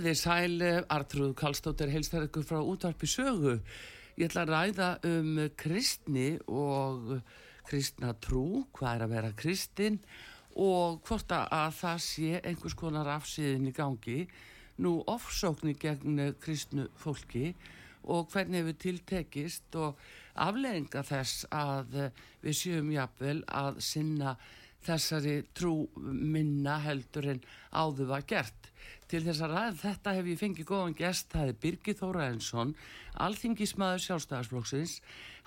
Þið sæl, Artrúð Kallstóttir heilstar ykkur frá útvarpi sögu. Ég ætla að ræða um kristni og kristna trú, hvað er að vera kristin og hvort að það sé einhvers konar afsýðin í gangi, nú ofsóknir gegn kristnu fólki og hvernig hefur tiltekist og aflegginga þess að við séum jafnvel að sinna þessari trú minna heldur en áður var gert. Til þess að ræða þetta hef ég fengið góðan gest, það er Birgir Þóraensson, alþingismæður sjálfstæðarsflóksins.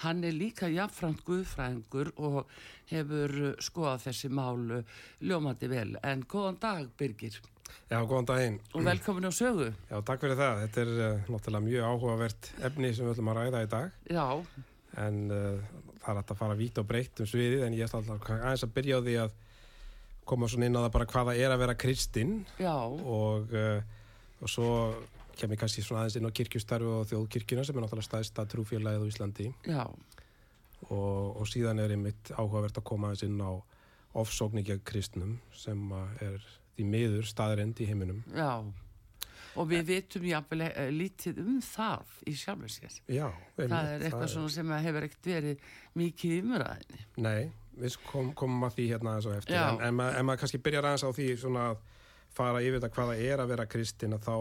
Hann er líka jafnframt guðfræðingur og hefur skoðað þessi málu ljómandi vel. En góðan dag Birgir. Já, góðan daginn. Og velkomin á sögu. Já, takk fyrir það. Þetta er uh, náttúrulega mjög áhugavert efni sem við ætlum að ræða í dag. Já. En uh, það er að fara vít og breytt um sviðið en ég ætla alltaf aðeins að byrja á því að koma svona inn á það bara hvaða er að vera kristinn og, uh, og svo kemur kannski svona aðeins inn á kirkjustarfi og þjóðkirkjuna sem er náttúrulega staðista trúfélagið á Íslandi. Og, og síðan er einmitt áhugavert að koma aðeins inn á ofsókningja kristnum sem er því miður staðrind í heiminum. Já, og við vitum jáfnvel eh, lítið um það í sjálfur sér. Já, það er eitthvað það er... sem hefur ekkert verið mikið umræðinni Nei við kom, komum að því hérna eins og eftir Já. en, en, mað, en maður kannski byrjar aðeins á því svona að fara yfir þetta hvaða er að vera kristin að þá,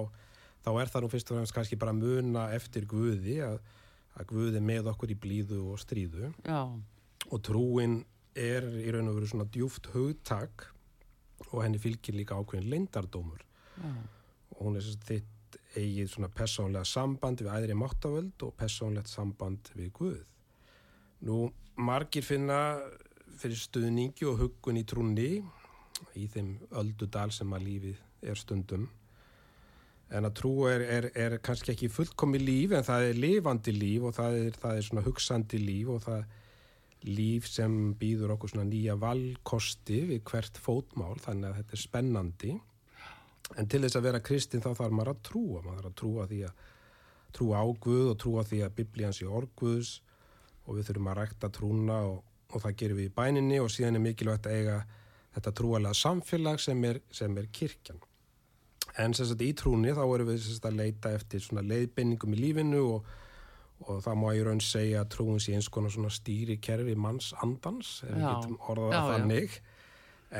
þá er það nú fyrst og fremst kannski bara muna eftir Guði að, að Guði með okkur í blíðu og stríðu Já. og trúin er í raun og veru svona djúft hugtak og henni fylgir líka ákveðin leindardómur Já. og hún er þitt eigið svona persónlega samband við æðri máttavöld og persónlegt samband við Guð. Nú, margir finna fyrir stuðningi og huggun í trúni í þeim öldudal sem að lífið er stundum. En að trú er, er, er kannski ekki fullkomi líf en það er lifandi líf og það er, það er svona hugsandi líf og það líf sem býður okkur svona nýja valkosti við hvert fótmál þannig að þetta er spennandi. En til þess að vera kristin þá þarf maður að trúa maður að trúa því að trúa á Guð og trúa því að biblíans er orguðs og við þurfum að rækta trúna og og það gerum við í bæninni og síðan er mikilvægt að eiga þetta trúalega samfélag sem er, sem er kirkjan. En sérstaklega í trúni þá erum við sérstaklega að leita eftir svona leiðbenningum í lífinu og, og það má ég raun segja að trúin sé eins konar svona stýri kerfi manns andans, ef við getum orðað að þannig.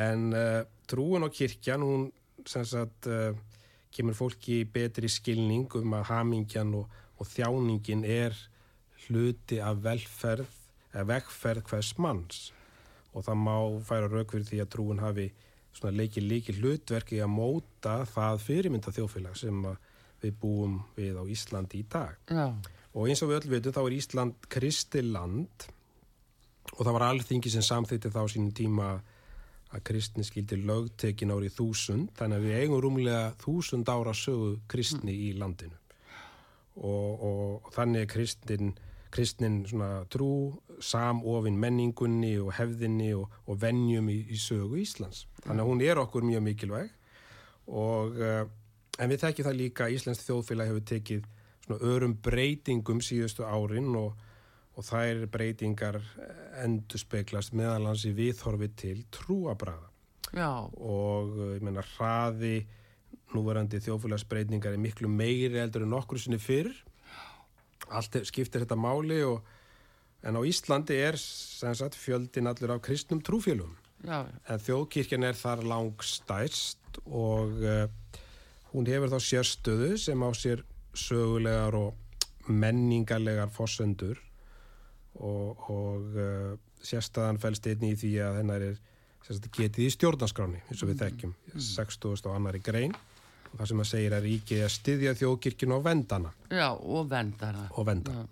En uh, trúin og kirkjan, hún sérstaklega uh, kemur fólki betri skilning um að hamingjan og, og þjáningin er hluti af velferð vegferð hvers manns og það má færa rauk fyrir því að trúin hafi leikið líki hlutverki að móta það fyrirmynda þjófélag sem við búum við á Íslandi í dag. Já. Og eins og við öll veitum þá er Ísland kristiland og það var alþingi sem samþýtti þá sínum tíma að kristni skildi lögtekin árið þúsund þannig að við eigum rúmlega þúsund ára sögu kristni mm. í landinu og, og, og þannig er kristin kristnin trú, samofinn menningunni og hefðinni og, og vennjum í, í sögu Íslands. Þannig að hún er okkur mjög mikilvæg og uh, en við tekjum það líka að Íslands þjóðfélag hefur tekið svona örum breytingum síðustu árin og, og þær breytingar endur speklast meðalans í viðhorfi til trúabræða. Já, og uh, ég meina hraði núverandi þjófélagsbreytingar er miklu meiri eldur en nokkur sinni fyrr allt skiptir þetta máli og, en á Íslandi er sagt fjöldin allur af kristnum trúfélum já, en þjóðkirkjan er þar langstæst og uh, hún hefur þá sérstöðu sem á sér sögulegar og menningarlegar fossendur og, og uh, sérstæðan fælst einnig í því að hennar er getið í stjórnarskráni eins og við þekkjum, 60. og annari grein það sem að segir að ríkið er að styðja þjóðkirkjun og vendana já, og vendara. og venda Já.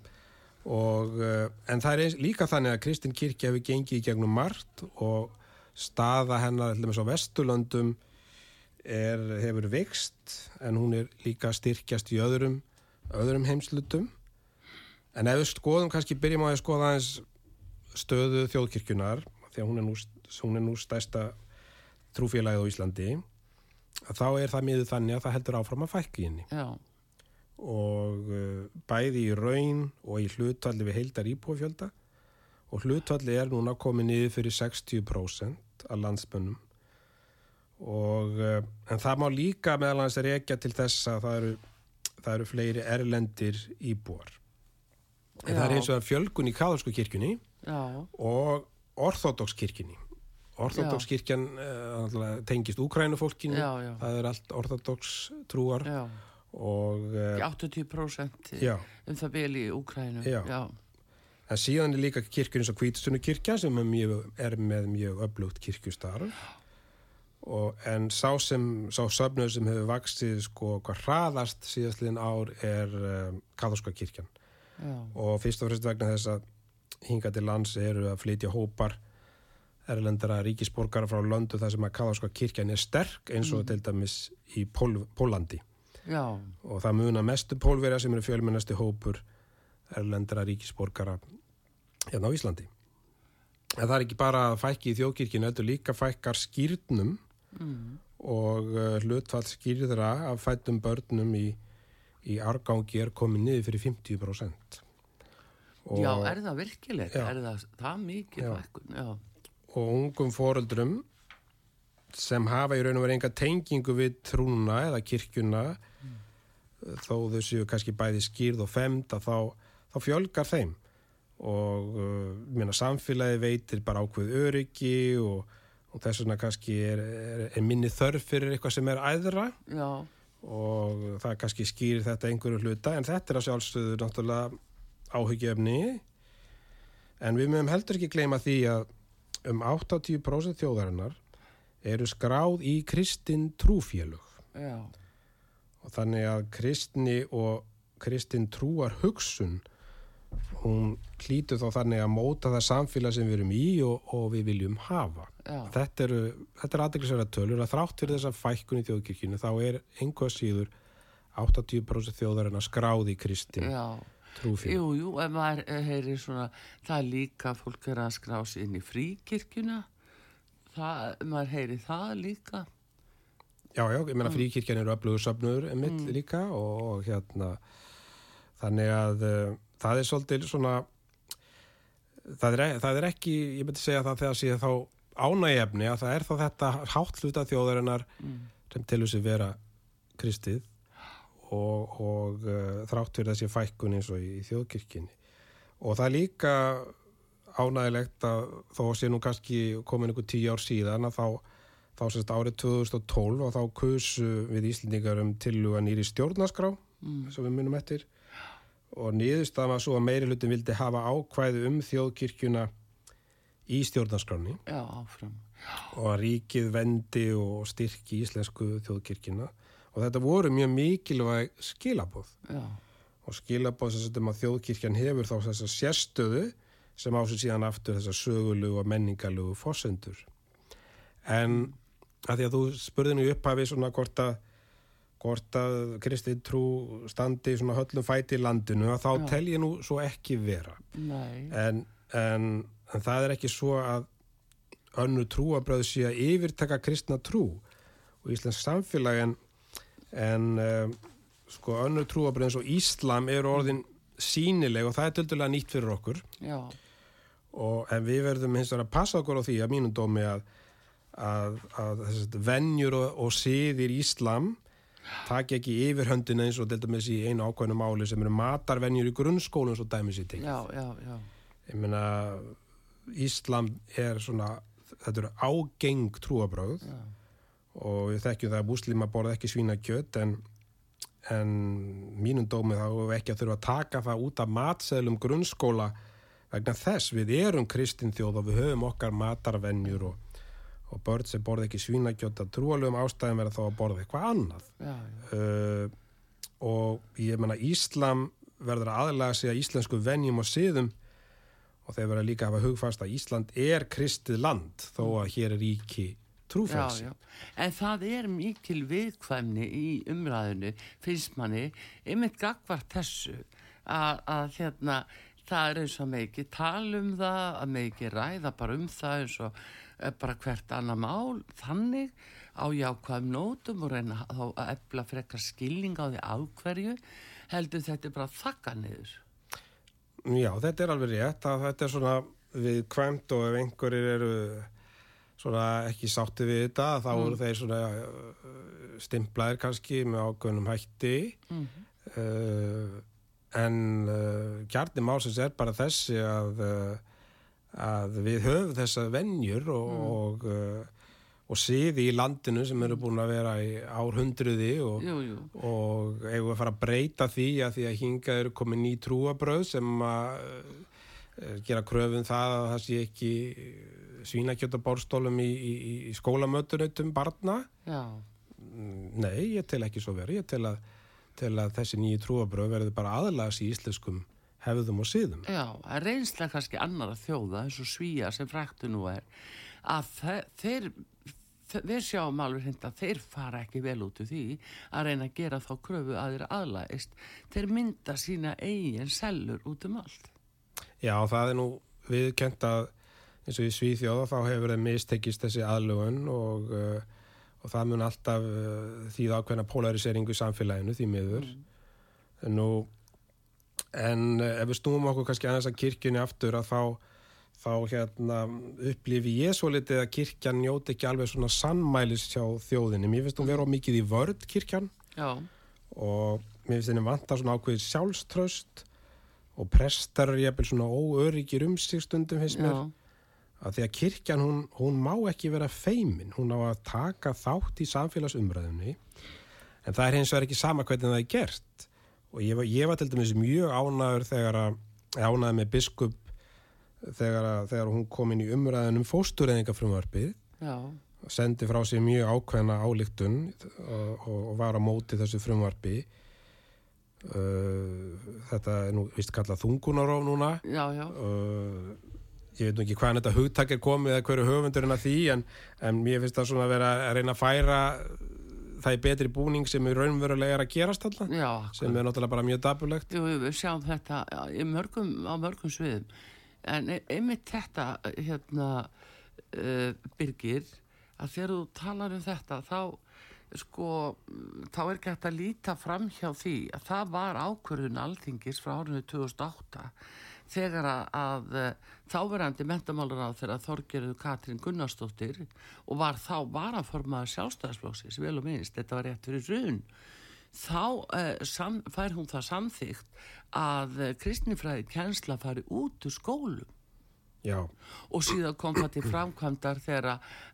og, uh, en það er eins, líka þannig að Kristin kirkja hefur gengið í gegnum margt og staða hennar allir með svo vesturlöndum er, hefur vext en hún er líka styrkjast í öðrum, öðrum heimslutum en ef við skoðum kannski byrjum á að skoða aðeins stöðu þjóðkirkjunar því að hún er nú, hún er nú stærsta trúfélagið á Íslandi þá er það miður þannig að það heldur áfram að fækki henni. Já, og uh, bæði í raun og í hlutvalli við heildar íbúafjölda og hlutvalli er núna komið niður fyrir 60% af landsmönnum. Og uh, en það má líka meðal hans rekja til þess að það eru, það eru fleiri erlendir íbúar. En það er Já. eins og fjölgun í katholsku kirkjunni já, og orthodoxkirkjunni orthodoxkirkjan uh, tengist já. það er allt orthodox trúar já. og uh, 80% já um það bil í Úkrænu. Já. já, En síðan er líka kirkjun eins og Kvítustunni kirkja sem er, mjög, er með mjög öflugt kirkjustarf og, en sá sem sá söfnur sem hefur vaksið sko hvað hraðast síðastliðin ár er um, katholska kirkjan og fyrst og fremst vegna þess að hinga til lands eru að flytja hópar erlendara ríkisborgara frá löndu þar sem að katholska kirkjan er sterk eins og til dæmis í Pól, Pólandi já, og það muna mestu pólverja sem eru fjölmennasti hópur erlendra ríkisborgara hérna á Íslandi. En það er ekki bara að fækki í þjóðkirkjunu, heldur líka fækkar skýrnum mm, og uh, hlutfall skýrðra af fættum börnum í, í árgangi er komið niður fyrir 50%. Og, já, er það virkilegt? Er það, það mikið fækkun? Já, og ungum foreldrum sem hafa í raun og verið enga tengingu við trúna eða kirkjuna þó þau séu kannski bæði skýrð og femd að þá, þá fjölgar þeim. Og uh, minna, samfélagi veitir bara ákveð öryggi og, og þess vegna kannski er, er, er minni þörf fyrir eitthvað sem er æðra. Já, og það kannski skýrir þetta einhverju hluta en þetta er að sjálfstöðu náttúrulega áhyggjefni en við mögum heldur ekki gleyma því að um 80% þjóðarinnar eru skráð í kristin trúfélög. Já, og þannig að kristni og kristin trúar hugsun hún hlýtur þá þannig að móta það samfélag sem við erum í og, og við viljum hafa. Já, þetta eru, er aðeinsverða tölur. Að þrátt fyrir þessa fækkun í þjóðkirkjunu þá er einhvað síður 80% þjóðarinnar skráð í kristin. Já. Trúfélag Jú, jú, ef maður eh, heyrir svona, það er líka fólk er að skrá sig inn í fríkirkjuna, það, maður heyrir það líka. Já, já, ég meina fríkirkjan eru öflugur söfnur mitt líka og, og hérna þannig að uh, það er svolítið svona það er, e- það er ekki, ég myndi segja það þegar sé þá ánægjefni að það er þá þetta hátt hluta þjóðarinnar sem telur sig vera kristið og, og uh, þrátt fyrir þessi fækkun eins og í, í þjóðkirkjunni. Og það er líka ánægilegt að þó sé nú kannski komin einhver tíu ár síðan að þá þá sérst árið 2012 og þá kusu við Íslendingar um tilluga nýri stjórnaskrá sem við munum eftir. Og niðurstaðan var svo að meiri hlutin vildi hafa ákvæði um þjóðkirkjuna í stjórnaskráni Já, áfram. og að ríkið vendi og styrki íslensku þjóðkirkjuna og þetta voru mjög mikilvæg skilabóð Já, og skilabóð sem setjum að þjóðkirkjan hefur þá þessa sérstöðu sem á sig síðan aftur þessa sögulegu og menningalegu fósendur en að því að þú spurði nú upphafi svona hvort að hvort að kristið trú standi svona höllum fæti í landinu að þá Já. tel ég nú svo ekki vera. En, en, en það er ekki svo að önnu trúabröð sé að yfirtaka kristna trú. Og íslensk samfélag en, um, sko önnu trúabröð eins og Íslam eru orðin sínileg og það er töldulega nýtt fyrir okkur já, og en við verðum hins vegar að passa okkur á því að mínum dómi að, að, að þessi, venjur og, og siðir Íslam taki ekki yfirhöndin eins og til dæmis í einu ákveðinu máli sem eru matarvenjur í grunnskólum svo dæmis í tekið. Já, já, já. Ég meina, Íslam er svona, þetta eru ágeng trúabröð Já. Og við þekkjum það að múslima borða ekki svínakjöt en, en mínum dómi þá hefur ekki að þurfa að taka það út af matseðlum grunnskóla vegna þess við erum kristin þjóð og við höfum okkar matarvenjur og, og börn sem borða ekki svínakjöt að trúalögum ástæðum verða þá að borða eitthvað annað Já, já. uh, og ég menna Íslam verður að aðlaga sig að íslensku venjum og siðum og þeir verða líka að hafa hugfast að Ísland er kristið land þó að hér er ríki trúfrelsi. Já, já. En það er mikil viðkvæmni í umræðinu, finnst manni, einmitt gagvart þessu að, að hérna, það er eins og með ekki tala um það, að með ekki ræða bara um það eins og eh, bara hvert annað mál, þannig á jákvæðum nótum og reyna að efla frekar skilning á því ákverju, heldur þetta bara þakka niður. Já, þetta er alveg rétt að þetta er svona viðkvæmt og ef einhverjir eru svona ekki sátti við þetta þá eru þeir svona uh, stimplaðir kannski með ákveðnum hætti. Mm. Uh, en uh, kjarni málsins er bara þessi að, uh, að við höfum þessa venjur og, og, uh, og siði í landinu sem eru búin að vera í árhundruði og, og eigum við að fara að breyta því að því að hingað eru komið ný trúabröð sem að gera kröfum það að það sé ekki svínakjötabórstólum í, í, í skólamötunautum barna Já, Mm, Nei, ég tel ekki svo verið. Ég tel að, tel að þessi nýju trúabröð verði bara aðlags í íslenskum hefðum og síðum. já, að reynslega kannski annara þjóða eins og svíja sem fræktu nú er að þe- þeir þe- við sjáum alveg hreint að þeir fara ekki vel út úr því að reyna að gera þá kröfu að þeir aðlægist þeir mynda sína eigin sellur út um allt Já, það er nú viðkent að eins og í Svíþjóða þá hefur þeim mistekist þessi aðlugun og, uh, og það mun alltaf uh, þýða ákveðna polariseringu í samfélaginu því miður. Nú, en uh, ef við snúum okkur kannski aðeins að kirkjunni aftur að þá, þá hérna upplifi ég svo litið að kirkjan njóti ekki alveg svona sannmælis hjá þjóðinni. Mér finnst hún vera of mikið í vörd kirkjan. Já, og mér finnst henni vanta svona ákveðið sjálfströst og prestar eru jafnvel svona óöryggir um sig stundum finnst mér að því að kirkjan hún, hún má ekki vera feimin, hún á að taka þátt í samfélagsumræðunni en það er hins vegar ekki sama hvernig það er gert. Og ég var, ég var til dæmis mjög ánæður þegar að ánæður með biskup þegar, að, þegar hún kom inn í umræðunum fóstureyðingafrumvarpið já, sendi frá sér mjög ákveðna álíktun og, og, og var á móti þessu frumvarpi. Uh, þetta er nú vist kallað þungunarof núna. Já, já, uh, ég veit ekki hvaðan þetta hugtak er komið eða hverju höfundurinn að því en, en mér finnst það svona að vera að reyna að færa það í betri búning sem er raunverulega er að gerast alltaf já sem er náttúrulega bara mjög dapulegt Jú, við sjáum þetta mörgum, á mörgum sviðum. En e- einmitt þetta hérna uh, Birgir að þegar þú talar um þetta þá sko, þá er hægt að líta fram hjá því að það var ákvörðun alþingis frá árinu 2008 þegar að, eh, þáverandi mentamálar á þeirra Þorgerðu Katrín Gunnarsdóttir og var þá varaformaður sjálfstæðisflóksis vel og minnst, þetta var rétt fyrir raun þá uh, sam, fær hún það samþygt að uh, kristnifræði kjensla fari út úr skólum. Já, og síðan kom það til framkvæmdar þegar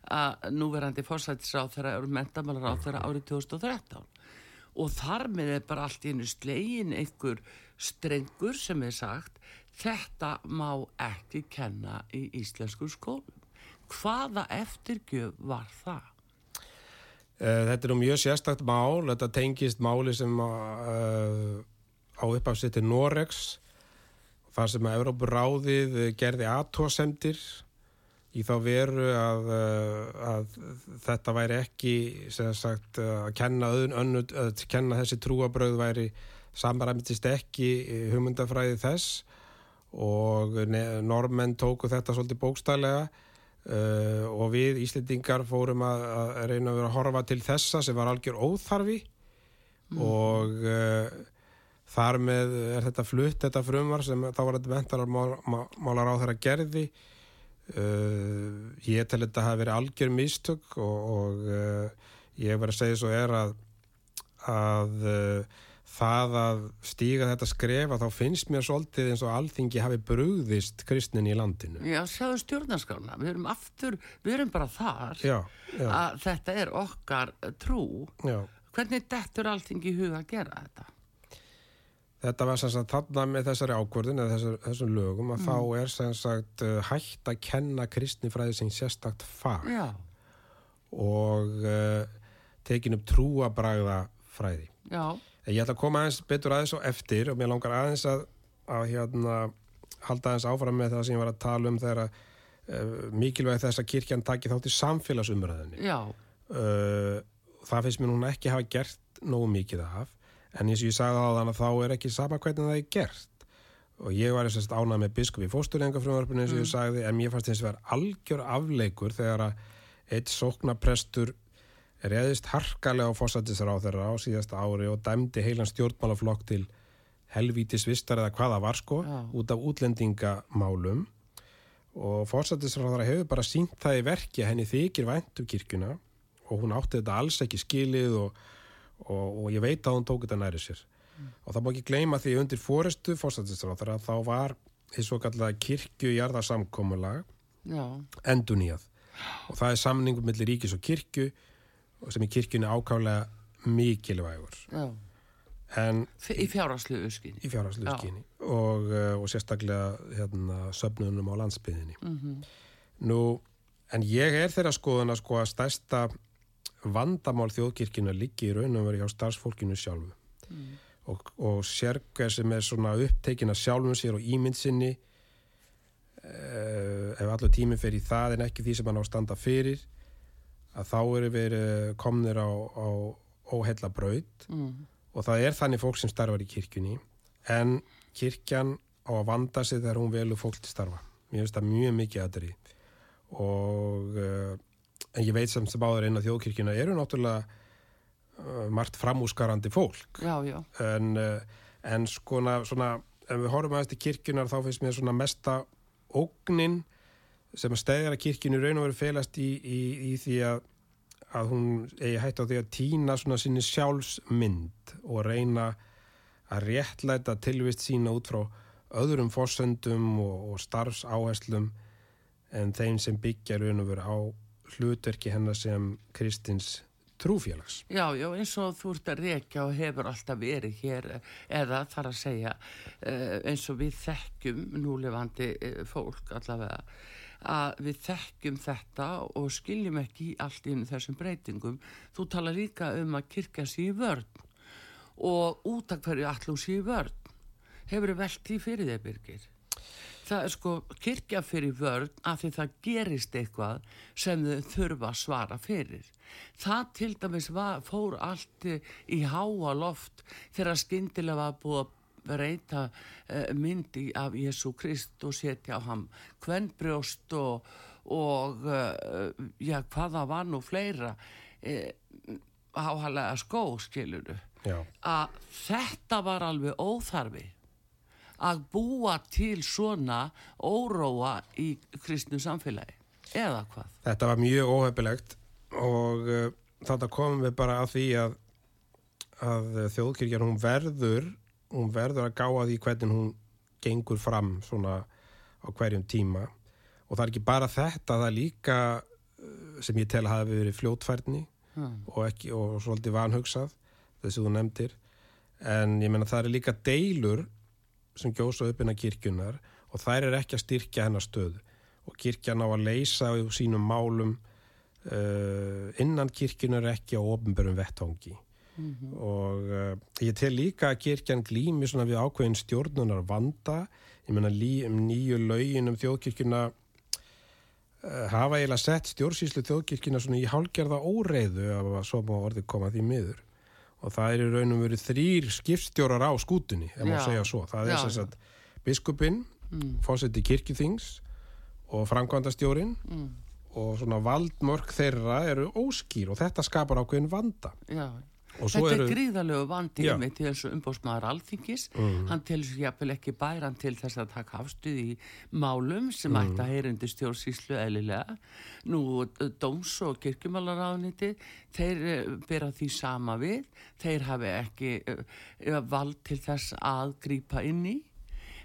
að núverandi fórsættisráð þeirra eru mentamálar á þeirra árið 2013 og þar með er bara allt í einu slegin einhver strengur sem er sagt þetta má ekki kenna í íslensku skólum. Hvaða eftirgjöf var það? uh, þetta er nú mjög sérstakt mál. Þetta tengist máli sem uh, á uppafsitt til Noregs þar sem að Európuráðið gerði aðtósemdir í þá veru að, uh, að þetta væri ekki sagt að kenna, öðun, að kenna þessi trúabröð væri samræmtist ekki hugmyndafræði þess og normenn tóku þetta svolítið bókstælega uh, og við Íslendingar fórum að, að reyna að vera að horfa til þessa sem var algjör óþarfi. Og uh, þar með er þetta flutt þetta frumvar sem þá var þetta mentarar málar á þeirra gerði. Uh, ég tel þetta að hafa verið algjör mistök og, og uh, ég verið að segja svo er að, að uh, það að stíga þetta skrefa þá finnst mér svolítið eins og alþingi hafi brugðist kristnin í landinu. Já, sjáðu stjórnarskána, við erum aftur, við erum bara þar Já, já, að þetta er okkar trú. já. Hvernig dettur allting í huga að gera þetta? Þetta var sem sagt þarna með þessari ákvörðin eða þessar, þessum lögum Mm. að þá er sem sagt uh, hægt að kenna kristnifræði sem sérstakt fag Já, og uh, tekin upp trúabræða fræði. já, Ég ætla að koma aðeins betur aðeins og eftir og mér langar aðeins að, að hérna, halda aðeins áfram með það sem ég var að tala um þegar að uh, mikilvæg þess að kirkjan taki þátt í samfélagsumræðinni. Uh, það finnst mér núna ekki hafa gert nógu mikið af. En eins og ég sagði á þann að þá er ekki sama hvernig það er gert. Og ég var þess að ánað með biskup í fósturlengafrumvarpinu eins og ég sagði en mér fannst þess að vera algjör afleikur þegar að eitt sóknaprestur reðist harkalega á fósættisra á síðasta ári og dæmdi heilan stjórnmálaflokk til helvítis vistar eða hvaða var sko Já. út af útlendingamálum. Og fósættisra hefur bara sínt það í verki að henni þykir vænt um kirkjuna og hún átti þetta alls ekki skilið og, og, og ég veit að hún tók þetta næri sér. Og það má ekki gleyma því undir fórestu fórsættisráðara þá var því svo kallega kirkjujarðarsamkomulag já, endunýjað og það er samningur millir ríkis og kirkju sem í kirkjunni ákálega mikilvægur já. en F- Í fjárháslu uskinni. í fjárháslu Já. skyni og, uh, og sérstaklega hérna, söfnunum á landsbyðinni Mm Nú, en ég er þeirra skoðun að sko að stærsta vandamál þjóðkirkina liggi í raun og veri hjá starfsfólkinu sjálfu og, og sérkver sem er svona upptekin að sjálfum sér og ímynd sinni uh, ef allur tíminn fer í það en ekki því sem hann á að standa fyrir að þá eru við komnir á, á óheilla braut. Mm. og það er þannig fólk sem starfar í kirkjunni en kirkjan á að vanda sig þegar hún velur fólk til starfa. Mér finnst það mjög mikið aðri og uh, en ég veit sem sem áður inn að þjóðkirkjuna eru náttúrulega uh, margt framúskarandi fólk. Já, já, en, en skona, svona, ef við horfum aðeins til kirkjunar þá finnst mér svona mesta ógnin sem að stæðjar að kirkjunu raun og veru felast í, í, í því að, að hún eigi hætt á því að týna svona sinni sjálfsmynd og reyna að réttlæta tilvist sína út frá öðrum fórsöndum og, og starfsáherslum en þeim sem byggja raun og veru á hlutverki hennar sem kristins trúfélags. já, já, eins og þú ert að rekja og hefur alltaf verið hér eða þar að segja eh, eins og við þekkjum núlefandi eh, fólk allavega að við þekkjum þetta og skiljum ekki allt inn þessum breytingum. Þú tala líka um að kirkja sér í vörn og út af hverju allum sér í vörn. Hefur þið velt því fyrir þeir, Birgir? Það er sko kirkja fyrir vörn af því það gerist eitthvað sem þau þurfa að svara fyrir. Það til dæmis var, fór allt í háa loft þegar skyndilega var búið að breyta uh, myndi af Jésu Krist og setja á ham kvennbrjóst og, og uh, já, hvaða var nú fleira uh, áhalega skó, skiluru Já. að þetta var alveg óþarfi að búa til svona óróa í kristnu samfélagi eða hvað Þetta var mjög óhefilegt og uh, þetta komum við bara að því að, að þjóðkirkjan hún verður hún verður að gá að því hvernig hún gengur fram svona á hverjum tíma. Og það er ekki bara þetta, það er líka uh, sem ég tel að hafi verið fljótfærni hmm. og, ekki, og svolítið vanhugsað þessi þú nefndir. En ég menna það eru líka deilur sem gjósa upp innan kirkjunar og þær er ekki að styrkja hennar stöðu og kirkjan á að leysa úr sínum málum uh, innan kirkjunar ekki á ofnbörum vettvangi og uh, ég tel líka að kirkjan glými svona við ákveðin stjórnunar vanda ég menna um nýju lögin um þjóðkirkjuna uh, hafa eiginlega sett stjórnsýslu þjóðkirkjuna svona í hálgerða óreiðu ef að svo má orðið koma því miður og það er í raunum verið þrýr skipstjórar á skútunni, ef maður segja svo það er já. sagt biskupinn, mm. fósetti kirkjuþings og framkvæmdastjórin mm. og svona valdmörk þeirra eru óskýr og þetta skapar ákveðin vanda já, Þetta er gríðalegu vandi Já. með til þessu umbóðsmaður alþingis. Hann telur sér jafnvel ekki bæran til þess að taka afstuð í málum sem ætti að heyra undir stjórnsýslu eðlilega. Nú, dóms og kirkjumálaráðniti, þeir eh, bera því sama við. Þeir hafi ekki uh, vald til þess að grípa inn í.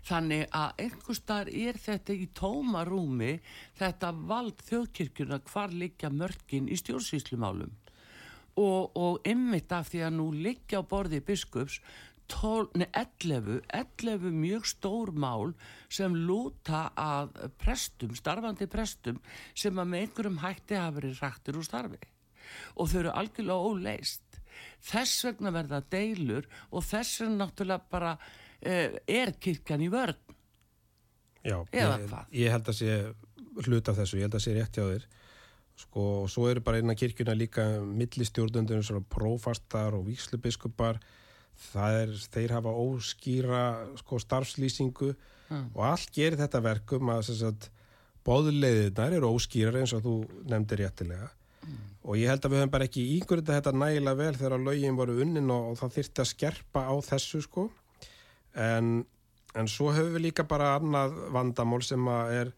Þannig að einhver staðar er þetta í tóma rúmi, þetta vald þjóðkirkjuna hvar liggja mörkin í stjórnsýslumálum og, og ymmit af því að nú liggja á borði biskups 12, nei, 11, 11 mjög stór mál sem lúta að prestum, starfandi prestum sem að með einhverjum hætti hafa verið rættir úr starfi. Og þau eru algjörlega óleist þess vegna verða deilur og þess vegna náttúrulega bara uh, er kirkjan í vörn. Já, ég, ég held að sé hlut af þessu, ég held að sé rétt hjá þér sko, og svo eru bara innan kirkjuna líka millistjórnundur svona prófastar og víkslubiskupar er, þeir hafa óskýra sko starfslýsingu og allt gerir þetta verkum að sagt, bóðleiðirnar eru óskýrar eins og þú nefndir réttilega. Og ég held að við höfum bara ekki íngurita þetta nægilega vel þegar lögin voru unnin og, og það þyrfti að skerpa á þessu sko. En, en svo höfum við líka bara annað vandamál sem að er,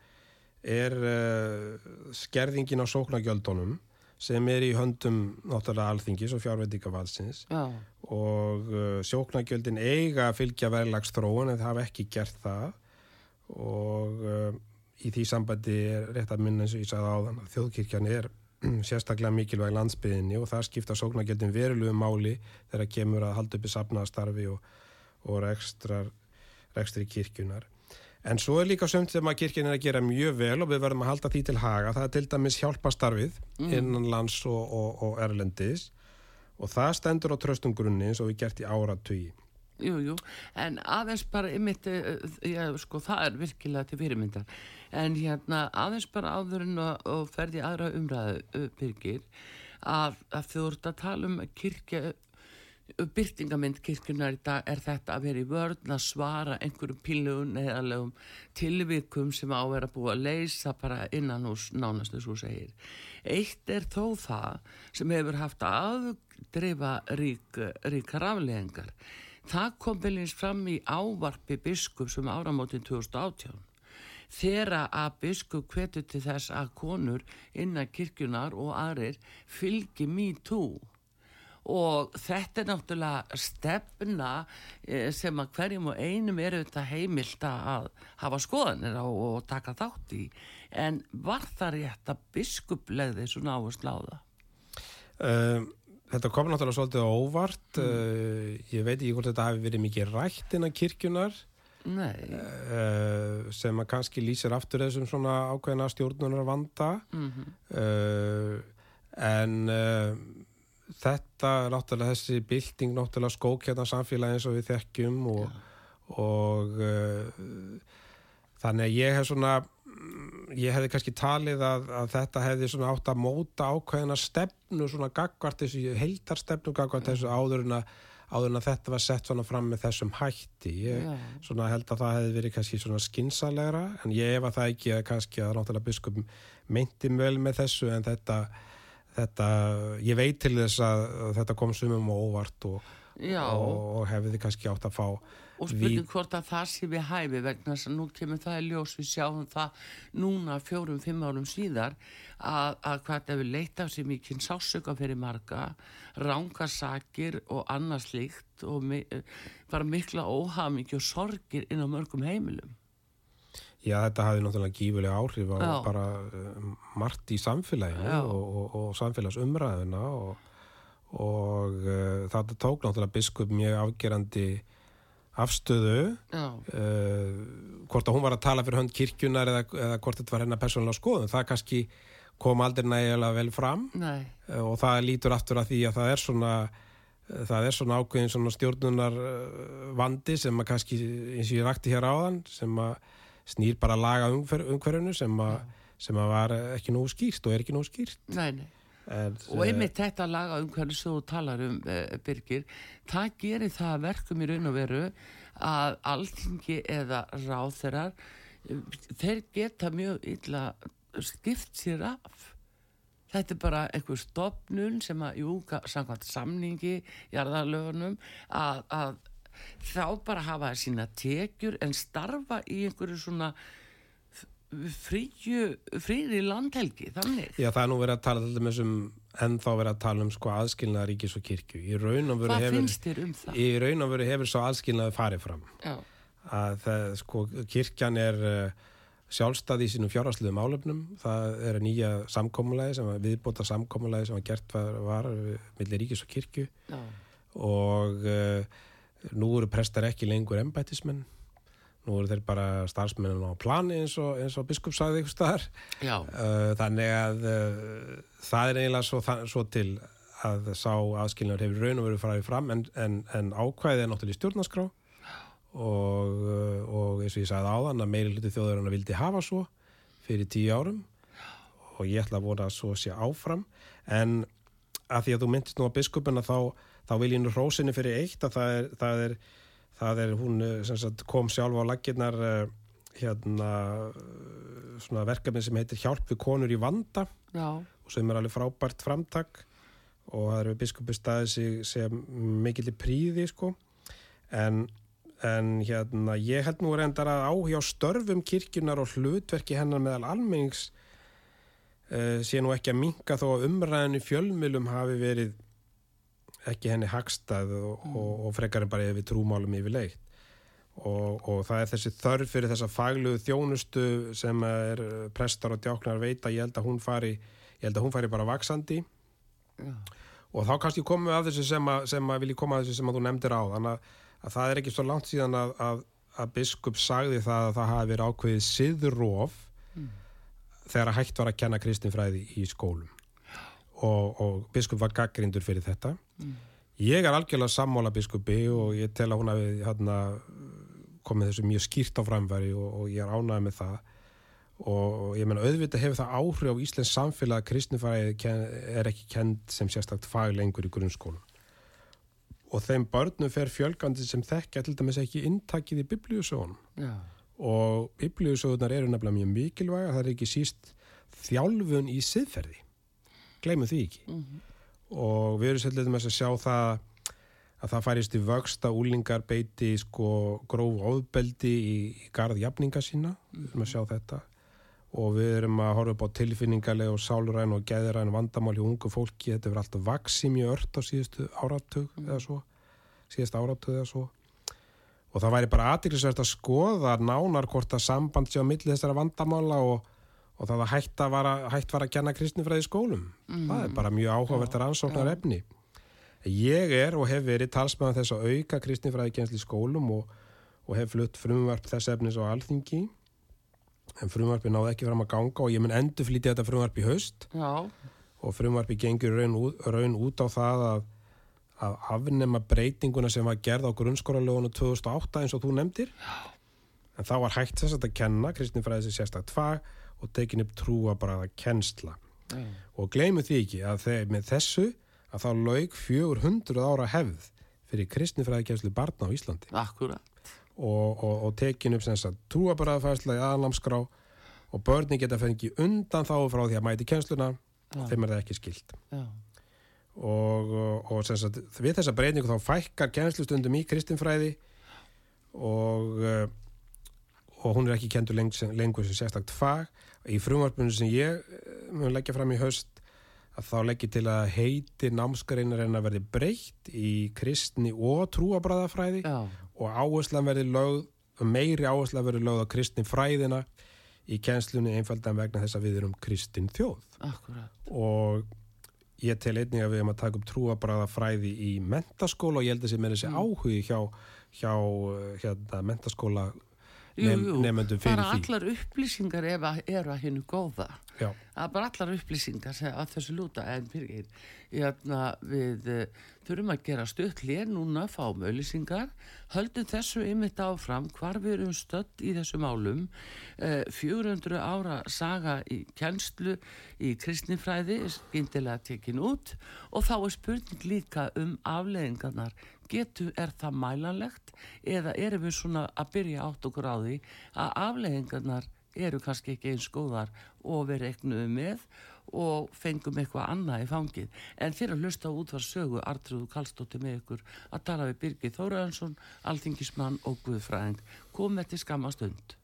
er uh, skerðingin á sóknagjöldunum sem er í höndum náttúrulega alþingis og fjárveitingavalsins Já, og uh, sjóknagjöldin eiga að fylgja verðlagsþróun en það hafa ekki gert það. Og uh, í því sambandi er rétt að minna eins og ég sagði áðan að þjóðkirkjan er sérstaklega mikilvæg landsbyðinni og það skipta sóknagjöldin verulegu máli þegar kemur að halda uppi safnaðastarfi og, og rekstrar, rekstri kirkjunar. En svo er líka sömt sem að kirkjan er að gera mjög vel og við verðum að halda því til haga. Það er til dæmis hjálpastarfið innan lands og, og, og erlendis og það stendur á tröstum grunni eins og við gert í áratugi. jú, jú, en aðeins bara ymmit, já, sko, það er virkilega til fyrirmyndar, en hérna aðeins bara áður en að og ferði aðra umræðu, uh, Birgir að, að þú ert að tala um kirkja byrtingamind kirkjunar í dag er þetta að vera í vörn að svara einhverjum pílugun eðalegum tilvikum sem á að vera búið að leysa bara innan hús nánastu svo segir. Eitt er þó það sem hefur haft að dreifa rík, ríkar afleðingar. Það kom byrjins fram í ávarpi biskup sem áramótin 2018 þeirra að biskup hvetur til þess að konur innan kirkjunar og aðrir fylgi me too og þetta er náttúrulega stefna eh, sem að hverjum og einum er auðvitað heimilt að hafa skoðanir á og taka þátt í. En var það rétt að biskup legði svona áherslu á það? Um, þetta kom náttúrulega svolítið óvart. Uh, ég veit ekki hvort þetta hafi verið mikið rætt innan kirkjunar uh, sem að kannski lýsir aftur þessum svona ákveðna stjórnunar vanda uh, en uh, þetta er náttúrulega þessi bylting náttúrulega skók hérna samfélagi eins og við þekkjum og, og uh, þannig að ég hef svona ég hefði kannski talið að, að þetta hefði svona átt að móta ákveðina stefnu svona gagvart þessu heiltarstefnu gagvart þessu áður en að áður en að þetta var sett svona fram með þessum hætti. Ég Já. svona held að það hefði verið kannski svona skinsalega en ég ef að það ekki að kannski að náttúrulega biskup meinti vel með þessu en þetta, þetta ég veit til þess að, þetta kom sumum á óvart og, og, og hefði kannski átt að fá og spurning hvort að það sé við hæfi vegna þess að nú kemur það í ljós við sjáum það núna fjórum, fimm árum síðar að, að hvað við leita af sér mikinn sásöka fyrir marga rángasakir og annað slíkt og bara mikla óhamingju og sorgir inn á mörgum heimilum Já, þetta hafði náttúrulega gífulega áhrif á Já. bara um, margt í samfélaginu og, og, og samfélagsumræðuna og, og uh, það tók náttúrulega biskup mjög afgerandi afstöðu uh, hvort að hún var að tala fyrir hönd kirkjunar eða, eða hvort þetta var hennar persónulega skoðun. Það kannski kom aldrei nægilega vel fram. Uh, og það lítur aftur að því að það er svona það er svona ákveðin svona stjórnunar vandi sem að kannski eins og ég rakti hér áðan sem að snýr bara að laga umhver, umhverfinu sem að, sem að var ekki nógu skýrt og er ekki nógu skýrt Nei, nei. en, Og einmitt þetta laga um hvernig þú talar um, uh, Birgir, það gerir það að verkum í raun og veru að alþingi eða ráþerar, uh, þeir geta mjög illa skipt sér af. þetta er bara einhver stopnun sem að, jú, samkvæmt samningi jarðarlögunum að, að þá bara hafa sína tekjur en starfa í einhverju svona fríu, fríri landhelgi, þannig. Já, það er nú verið að tala til dæmis um ennþá verið að tala um sko aðskilnaða ríkis og kirkju. Í raun og veru hefur, um það? í raun og veru hefur svo aðskilnaði farið fram. Já, Að það, sko, kirkjan er uh, sjálfstæði í sínum fjárhagsliðum álefnum. Það er að nýja samkómulagi sem var viðbóta samkómulagi sem var gert var, var millir ríkis og kirkju já, og uh, nú eru prestar ekki lengur embættismenn. Nú eru þeir bara starfsmennin á plani eins og, eins og biskup sagði ykkur staðar. Uh, þannig að uh, það er eiginlega svo, svo til að sá aðskilnaður hefur raun og verið farið fram en, en, en ákvæðið er náttúrulega stjórnarskrá og, uh, og eins og ég sagði áðan að meiri hluti þjóðurinn vildi hafa svo fyrir tíu árum og ég ætla að vona að svo sé áfram en að því að þú myndist nú á biskupina þá, þá vil ég nú hrósinni fyrir eitt að það er, það er, það er hún sem sagt, kom sjálf á laggirnar uh, hérna svona verkefni sem heitir Hjálp við konur í vanda. Já, og sem er alveg frábært framtak. Og það eru biskupi staðið sem mikill í príði sko. En, en hérna ég held nú reyndar að áhjá störfum kirkjunar og hlutverki hennar meðal almennings uh, sé nú ekki að minka þó að umræðinu fjölmilum hafi verið ekki henni hagstað og, og, og frekar en bara yfir trúmálum yfirleitt. Og, og það er þessi þörf fyrir þessa fagluðu þjónustu sem er eh, prestar og djáknar veita, ég held að hún fari að hún fari bara vaksandi já, og þá kannski komum við að þessu sem að, sem að vilji koma að þessu sem að þú nefndir á. Þannig að, að það er ekki svo langt síðan að, að, að biskup sagði það að það hafi verið ákveðið siðróf þegar að hægt var að kenna kristinfræði í skólum og, og biskup var gaggrindur fyrir þetta. Ég er algjörlega sammála biskupi og ég tel að hún hafi hérna, komið þessu mjög skýrt á framfæri og, og ég er ánægð með það. Og ég menna auðvitað hefur það áhrif á Íslands samfélag að kristinfræði er ekki kend sem sérstakt fag lengur í grunnskólum. Og þeim börnum fer fjölgandi sem þekkja til dæmis ekki inntakið í biblíusögunum. Já, og biblíusögunar eru nefnilega mjög mikilvæga það er ekki síst þjálfun í siðferði gleymum því ekki. Og við erum svolítið með að sjá það að það færist í vöxt að úlingar beiti sko gróf óðbeldi í, í garð jafninga sína við erum að sjá þetta. Og við erum að horfa upp á tilfinningarlega og sáluræn og geðræn vandamál hjá ungu fólki. Þetta verður alltaf vaksi mjög ört á síðustu áratug eða svo. Síðust áratug eða svo. Og það væri bara aðeinsvært að skoða nánar hvort að samband sé á milli þessara vandamála og, og það að hægt, að vara, hægt var að kenna kristnifræði í skólum. Það er bara mjög áhugavert rannsóknar efni ég er og hef verið talsmaður þess að auka kristnifræði kjensli í skólum og, og hef flutt frumvarp þess efnis á alþingi. En frumvarpi náði ekki fram að ganga og ég mun endur flytja þetta frumvarp í haust. Já, og frumvarpi gengur raun, út- raun út á það að, að afnema breytinguna sem var gerð á grunnskóralögunum 2008 eins og þú nefndir. En þá var hægt þess að kenna kristinfræði fag og tekin upp trúa bara að kennsla. Já, og gleymu því ekki að þeir, með þessu að þá lauk 400 ára hefð fyrir kristinfræði kennslu barna á Íslandi. Akkurat, og, og, og tekin upp sem þess að trúabaraðfærsla í aðlamskrá og börni geta fengið undan þá frá því að mæti kennsluna og þeim er það ekki skilt já, og, og, sagt, við þessa breyningu þá fækkar kennslustundum í kristinfræði og uh, og hún er ekki kendur lengur sem, lengur sem sérstakt fag í frumvarpunum sem ég eh, mun leggja fram í haust að þá leggja til að heiti námskreinar en að verði breytt í kristni og trúabræðafræði og áherslan verði lögð meiri áherslan verði lögð á kristin fræðina í kennslunni einfaldan vegna þess að við erum kristin þjóð. Akkurat, og ég tel einnig að við erum að taka upp trúabræða fræði í mentaskóla og ég held að sem er þessi áhugi hjá, hjá eh, hérna, mentaskóla nemendum fyrir bara því. allar upplýsingar ef að eru að hennu góða, já, er bara allar upplýsingar að þessu lúta en fyrir hérna, við uh, þurfum að gera stutt lér núna fáum auðlýsingar höldum þessu einmitt áfram hvar við erum stödd í þessu málum. Uh, 400 ára saga í kjenslu í kristnifræði skyndilega tekin út. Og þá er spurning líka um afleðingarnar getur, er það mælanlegt eða erum við svona að byrja átt okkur á því að afleðingarnar eru kannski ekki eins góðar og við reiknuðum með og fengum eitthvað annað í fangið. En fyrir að hlusta út var sögu Artrúðu Kallstóttir með ykkur að tala við Birgir Þóraðansson, Alþingismann og Guðfræðing. Kom þetta skamastund Síðdeðis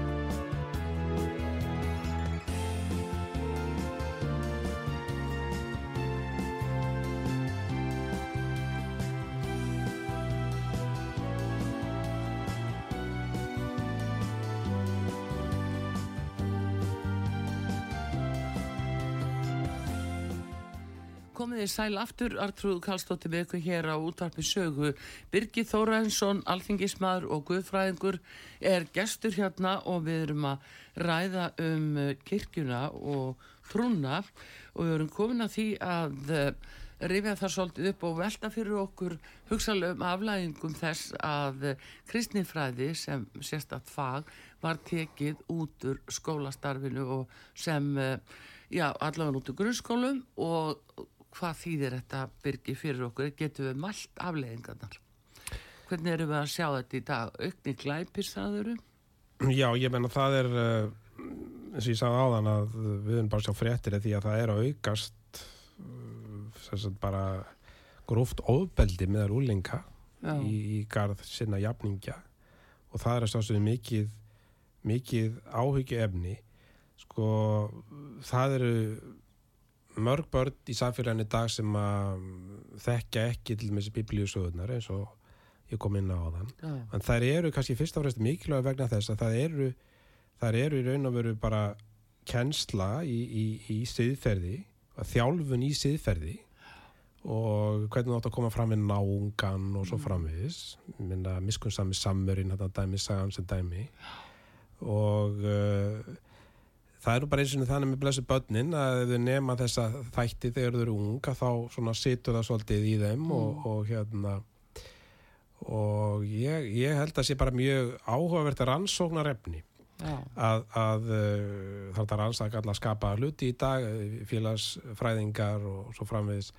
Þið sæl aftur Artrúð Kallstóttir með ykkur hér á útvarpi sögu. Birgir Þóraensson, alþingismadur og guðfræðingur er gestur hérna og við erum að ræða um uh, kirkjuna og trúna. Og við erum komin að því að uh, rifja það svolítið upp og velta fyrir okkur hugsalum aflægingum þess að uh, kristnifræði sem sérstatt fag var tekið út úr skólastarfinu og sem já, allavega út úr grunnskólum og hvað þýðir þetta byrgi fyrir okkur, getur við mælt afleðingarnar hvernig eru við að sjá þetta í dag? Aukni glæpir það eru? Já, ég menna það er uh, eins og ég sagði áðan að við erum bara sjá fréttir því að það er að aukast uh, bara gróft ofbeldi meðal úlinga í, í garð sinna jafningja. Og það er að stástum mikið mikið áhyggju efni sko það eru mörg börn í samfélaginu dag sem að þekkja ekki til þessi biblíusöðunar eins og ég kom inn á þann ja. en þær eru kannski fyrst og fremst mikilvæg vegna þess að það eru þær eru í raun og veru bara kennsla í, í, í siðferði þjálfun í siðferði og hvernig þú átt að koma fram við náungan og svo mm. framviðis minna miskunnsami samverinn þetta dæmi sagan sem dæmi og uh, það er nú bara eins og þannig með blessu börnin að ef þau nema þessa þætti þegar þau eru unga þá svona situr það svolítið í þeim mm. og, og hérna og ég, ég held að það sé bara mjög áhugavert rannsóknar efni ja. að, að uh, þarf það rannsaka alla að skapa hluti í dag félagsfræðingar og svo framvegis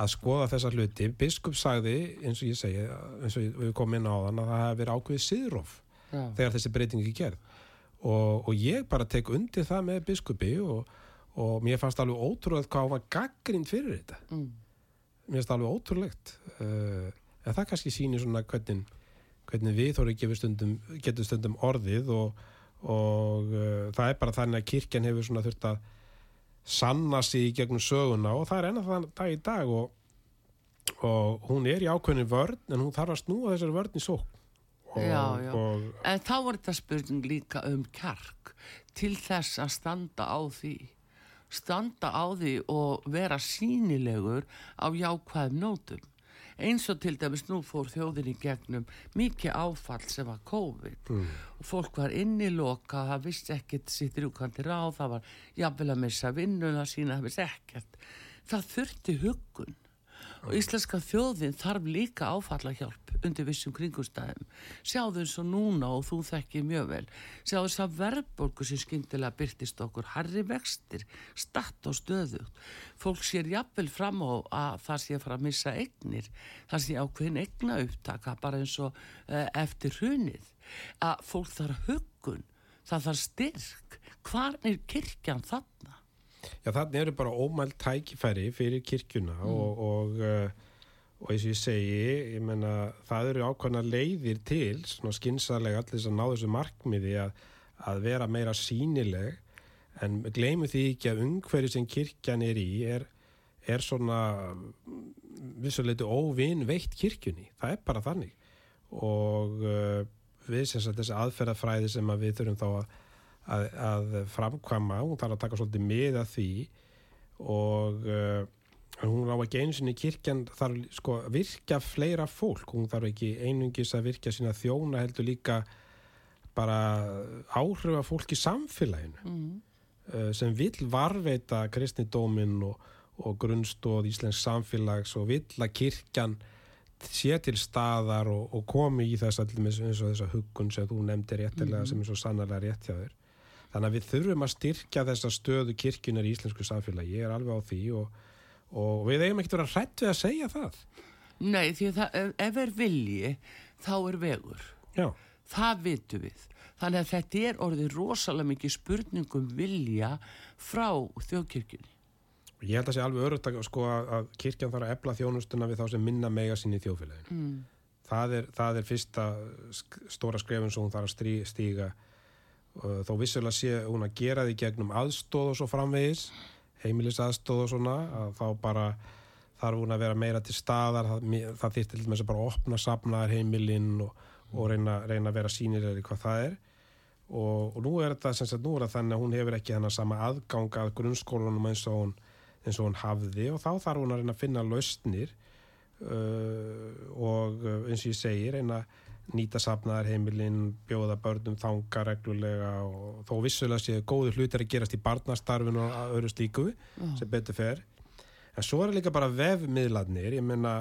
að skoða þessa hluti biskup sagði eins og ég segi eins og við komum inn á þann að það hefur verið ákveðið síðróf ja. þegar þessi breytingi gerð og, og ég bara tek undir það með biskupi og, og mér fannst alveg ótrúlega hvað var gaggrind fyrir þetta. Mm. mér fannst alveg ótrúlegt. Uh, en það kannski sýnir svona hvernig, hvernig við þóru stundum, getur stundum orðið og, og uh, það er bara þannig að kirkjan hefur svona þurft að sanna sig gegnum söguna og það er enna þann dag í dag og og hún er í ákveðinu vörn en hún þarf að snúa þessari vörn í sók Og, já, já. Og... En þá var þetta spurning líka um kjark til þess að standa á því. Standa á því og vera sínilegur á jákvæðum nótum. Eins og til dæmis nú fór þjóðin í gegnum mikið áfall sem var COVID. Mm. og fólk var inniloka það vissi ekkert sittir útkantir á það var jafnvel að missa vinnuna sína það vissi ekkert. Það þurfti huggun. Og íslenska þjóðin þarf líka áfallahjálp undir vissum kringustæðum sjáðu eins og núna og þú þekkir mjög vel. Sjáðu þess að verðborgu sem skyndilega byrtist okkur harri vextir, statt og stöðugt. Fólk sér jafnvel fram á að það sé að fara að missa eignir það sé ákveðin eigna upptaka bara eins og uh, eftir hrunið. Að fólk þarf hugun það þarf styrk. Hvar er kirkjan þarna? Já, þannig eru bara ómælt tækifæri fyrir kirkjuna mm. og, og, uh, og eins og ég segi, ég menna, það eru ákvæmna leiðir til, svona skinsalega allir sem ná þessu markmiði að, að vera meira sínileg, en gleimu því ekki að umhverju sem kirkjan er í er, er svona vissuleitu óvinn veitt kirkjunni, það er bara þannig. Og uh, við sem sagt þessi aðferðafræði sem að við þurfum þá að að, að framkvama, hún þarf að taka svolítið með að því. Og uh, hún á ekki einu sinni kirkjan þarf sko virka fleira fólk, hún þarf ekki einungis að virka sína þjóna heldur líka bara áhrifa fólk í samfélaginu mm. uh, sem vil varveita kristnidómin og, og grunnstóð Íslensk samfélags og vil að kirkjan sé til staðar og, og komi í þess að eins og þessa hugun sem þú nefndir réttilega mm. sem er svo sannarlega rétt hjá þér Þannig að við þurfum að styrkja þessa stöðu kirkjunar í íslensku samfélagi, ég er alveg á því og, og við eigum ekkert að vera hrætt við að segja það Nei, því að það, ef, er vilji, þá er vegur. já, Það vitum við. Þannig að þetta er orðið rosalega mikið spurningum vilja frá þjóðkirkjunni. ég held að sé alveg örugt að, sko, að kirkjan þarf að efla þjónustuna við þá sem minna mega sinni í þjóðfélaginu Mm. það er, það er fyrsta stóra skrefun sem hún þarf að strí, stíga þó vissulega sé hún að gera því gegnum aðstóð og svo framvegis heimilis aðstóð og svona að þá bara þarf hún að vera meira til staðar það, það þýrt til þess að bara opna safnaðar heimilinn og, og reyna, reyna að vera sýnir eða hvað það er. Og, og nú er þetta sem sagt nú er það þannig að hún hefur ekki þannig sama aðgang að grunnskólanum eins og hún, eins og hún hafði og þá þarf hún að reyna að finna lausnir uh, og uh, eins og ég segi reyna að nýta safnaðar heimilinn, bjóða börnum þanga reglulega og þó vissulega séu góðu hlutir að gerast í barnastarfinu og öðru slíku sem betur fer. En svo er líka bara vefmiðlarnir. Ég menna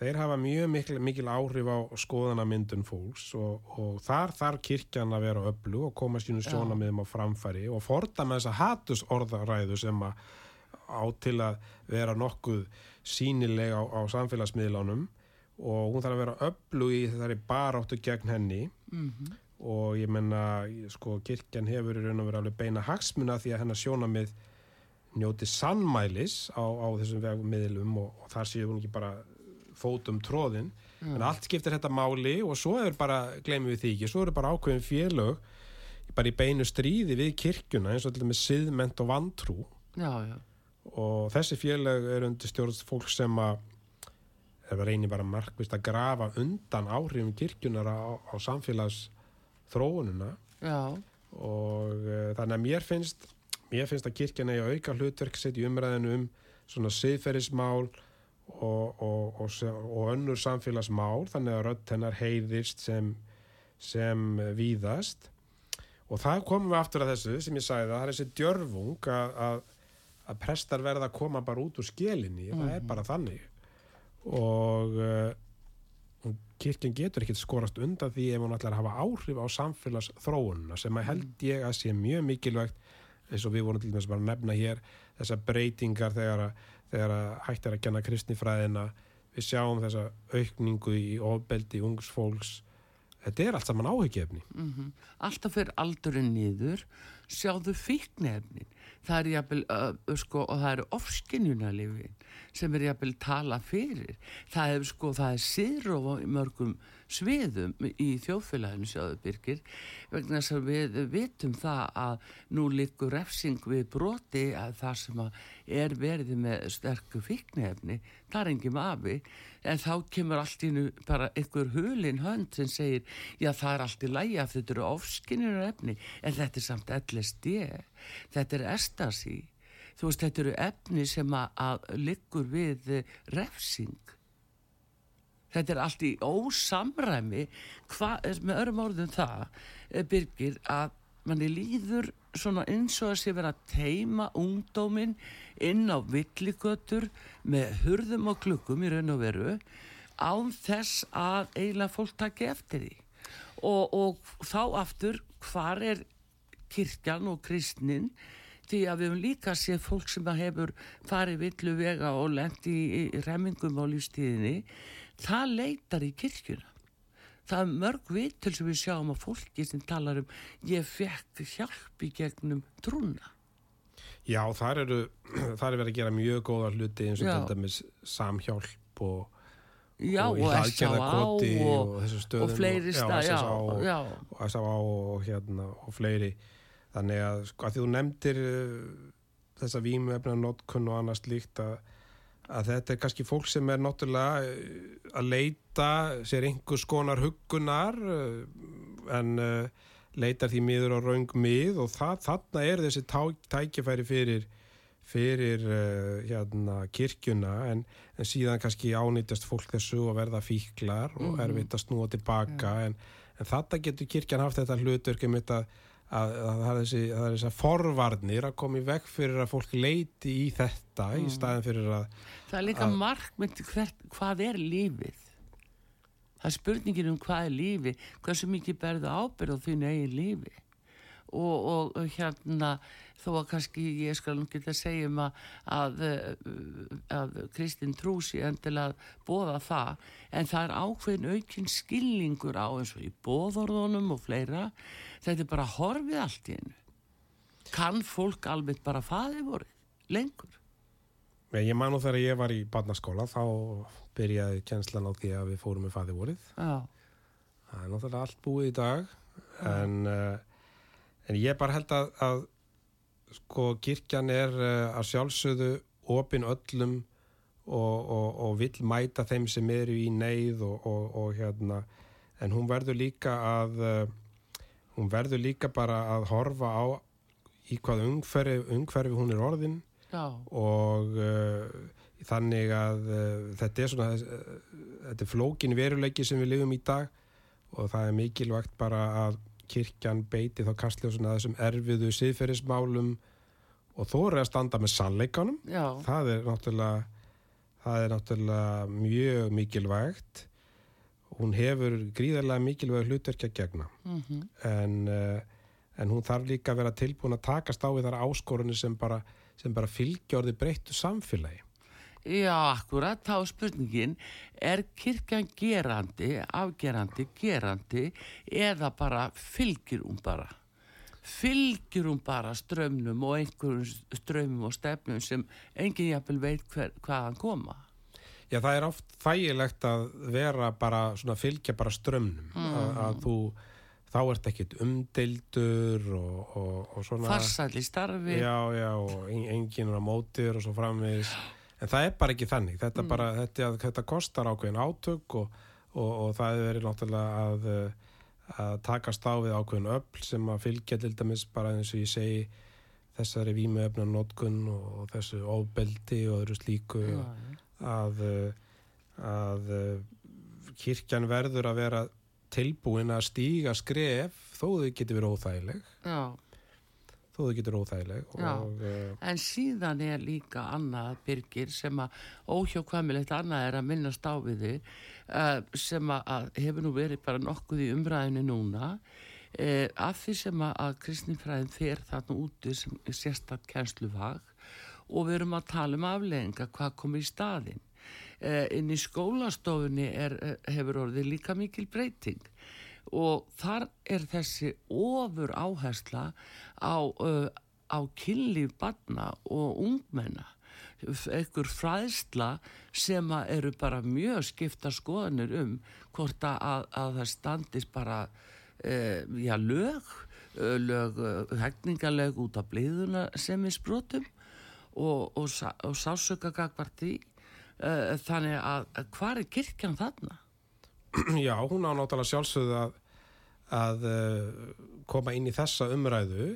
þeir hafa mjög mikil, mikil áhrif á skoðanamyndun fólks og, og þar þarf kirkjan að vera öllu og koma sínu sjónamiðum á framfæri og forda með þessa hatus orðaræðu sem að á til að vera nokkuð sínileg á, á samfélagsmiðlánum og hún þarf að vera öflug í þessari baráttu gegn henni Mhm. og ég menna sko kirkjan hefur í raun og verið alveg beina hagsmuna því að hennar sjónamið njóti sannmælis á, á þessum vegmiðlum og, og þar séu hún ekki bara fótum tróðin en allt skiptir þetta máli og svo er bara, gleymum við því ekki, svo eru bara ákveðin félög bara í beinu stríði við kirkjuna eins og til með siðment og vantrú Já, já. og þessi félög eru undir stjórnst fólk sem að er að reyni bara markvist að grafa undan áhrifum kirkjunar á, á samfélags þróununa Já, og uh, þannig að mér finnst mér finnst að kirkjan eigi að auka hlutverk sitt í umræðinu um svona siðferðismál og, og, og, og önnur samfélagsmál þannig að rödd hennar heiðist sem, sem víðast. Og það komum við aftur að þessu sem ég sagði það er þessi djörfung að, að, að prestar verða að koma bara út úr skelinni. Það er bara þannig og uh, kirkjan getur ekkert skorast undan því ef hún ætlar að hafa áhrif á samfélagsþróununa sem að held ég að sé mjög mikilvægt eins og við vorum til dæmis bara að nefna hér þessar breytingar þegar að, þegar að hægt er að kenna kristnifræðina við sjáum þessa aukningu í ofbeldi ungs fólks þetta er allt saman áhyggjefni mm alltaf fyrir aldurinn niður. Sjáðu fíknefnin það er jafnvel uh, sko, og það eru ofskinjunarlifin sem er jafnvel tala fyrir. Það er sko, það er siðróf á mörgum sviðum í þjóðfélaginu sjáðu Birgir vegna að við vitum það að nú likur refsing við broti að það sem að er verið með sterku fíknefni það er engum afi en þá kemur allt í nú bara einhver hulin hönd sem segir já það er allt í lægi að þetta eru ofskinnir efni en þetta er samt LSD þetta er estasi þú veist þetta eru efni sem að, að liggur við refsing þetta er allt í ósamræmi. Hva, með örum orðum það eh, Birgir að manni líður svona eins og að sé vera að teima ungdómin inn á villigötur með hurðum og klukkum í raun og veru án þess að eiginlega fólk taki eftir því. Og, og þá aftur hvar er kirkjan og kristnin? Því að við höfum líka séð fólk sem hefur farið villu vega og lendi í, í remmingum á lífstíðinni það leitar í kirkjuna það er mörg vitul sem við sjáum að fólki sem talar um ég fekk hjálp í gegnum trúna Já, þar eru þar er verið að gera mjög góða hluti eins og til dæmis samhjálp og, já og og S.A.A. og, og og fleiri stað já, já, og S.A.A. og hérna og fleiri þannig að sko að því þú nefndir uh, þessa vímuefna notkun og annað slíkt að, að þetta er kannski fólk sem er náttúrulega uh, að leita sér einhvers konar huggunar uh, en uh, leitar því miður á raung mið og það, þarna er þessi tækifæri fyrir fyrir hérna, kirkjuna en, en síðan kannski ánýtast fólk þessu og verða fíklar og Mhm. erfitt að snúa tilbaka en, en þetta getur kirkjan haft þetta hlutverk um þetta að, að það er þessi, forvarnir að koma í veg fyrir að fólk leiti í þetta í staðin fyrir að það er líka markmynd hvað er lífið? Það er spurningin um hvað er lífi hversu mikið berðu ábyrð á þínu eigin lífi? Og, og hérna þó að kannski ég skal nú geta að segja um að, að, uh, að Kristinn Trúsi endilega bóða það en það er ákveðin aukinn skilningur á eins og í bóðorðunum og fleira. Þetta er bara horfið allt í einu. Kann fólk alveg bara faði voruð lengur? Ég man nú þegar ég var í barnaskóla þá byrjaði kjenslan á því að við fórum með fæði vorið. já, Það er náttúrulega allt búið í dag en, uh, en ég bara held að, að sko kirkjan er uh, að sjálfsögðu opin öllum og, og, og vill mæta þeim sem eru í neyð og, og hérna. En hún verður líka að uh, hún verður líka bara að horfa á í hvað umhverfi, umhverfi hún er orðin já, og uh, þannig að uh, þetta er svona uh, þetta er flókin veruleiki sem við lifum í dag og það er mikilvægt bara að kirkjan beiti þá kastljósuna þessum erfiðu siðferðismálum og þó er að standa með sannleikanum. Já, það er það er náttúrulega mjög mikilvægt. Hún hefur gríðarlega mikilvæg hlutverk að gegna. Mhm, en, uh, en hún þarf líka að vera tilbúin að takast á við þar áskorunni sem bara, sem bara fylgja orði breyttu samfélagi. Já, akkurat. Þá spurningin, er kirkjan gerandi, afgerandi, gerandi eða bara fylgir hún bara? Fylgir hún bara strömmnum og einhverjum strömmum og stefnum sem enginn jafnvel veit hver, hvaðan koma? Já, það er oft þægilegt að vera bara svona fylgja bara strömmnum að, að þú þá ert ekkit umdeildur og, og, og svona farsæll í starfi. Já, já, og en- enginn er á mótir og svo framvegis en það er bara ekki þannig. Þetta, bara, þetta, þetta kostar ákveðin átök og, og, og það er verið náttúrulega að, að takast á við ákveðin öll sem að fylgja til dæmis bara eins og ég segi þessari vímuefna notkun og þessu ofbeldi og öðru slíku Já, að, að kirkjan verður að vera tilbúin að stíga skref þó þau getur verið óþægileg. Já. Þó þau getur óþægileg og uh, En síðan er líka annað byrgir sem að óhjókvæmilegt annað er að við þig uh, sem að, hefur nú verið bara nokkuð í umræðinu núna. Uh, af því sem að, kristinfræðin fer þarna úti sem sérstætt kænslufag og við erum að tala um afleðinga hvað komið í staðinn. Uh, inn í skólastofunni er, hefur orðið líka mikil breyting og þar er þessi ofur áhersla á, uh, á kynlíf barna og ungmenna einhver fræðsla sem eru bara mjög skipta skoðanir um hvort að, að, að það standist bara uh, já, lög lög, hegningalög út af bliðuna sem við sprotum og, og, og sásöka gagvart því uh, þannig að hvað er kirkjan þarna? Já, hún á náttúrulega sjálfsögðu að, að uh, koma inn í þessa umræðu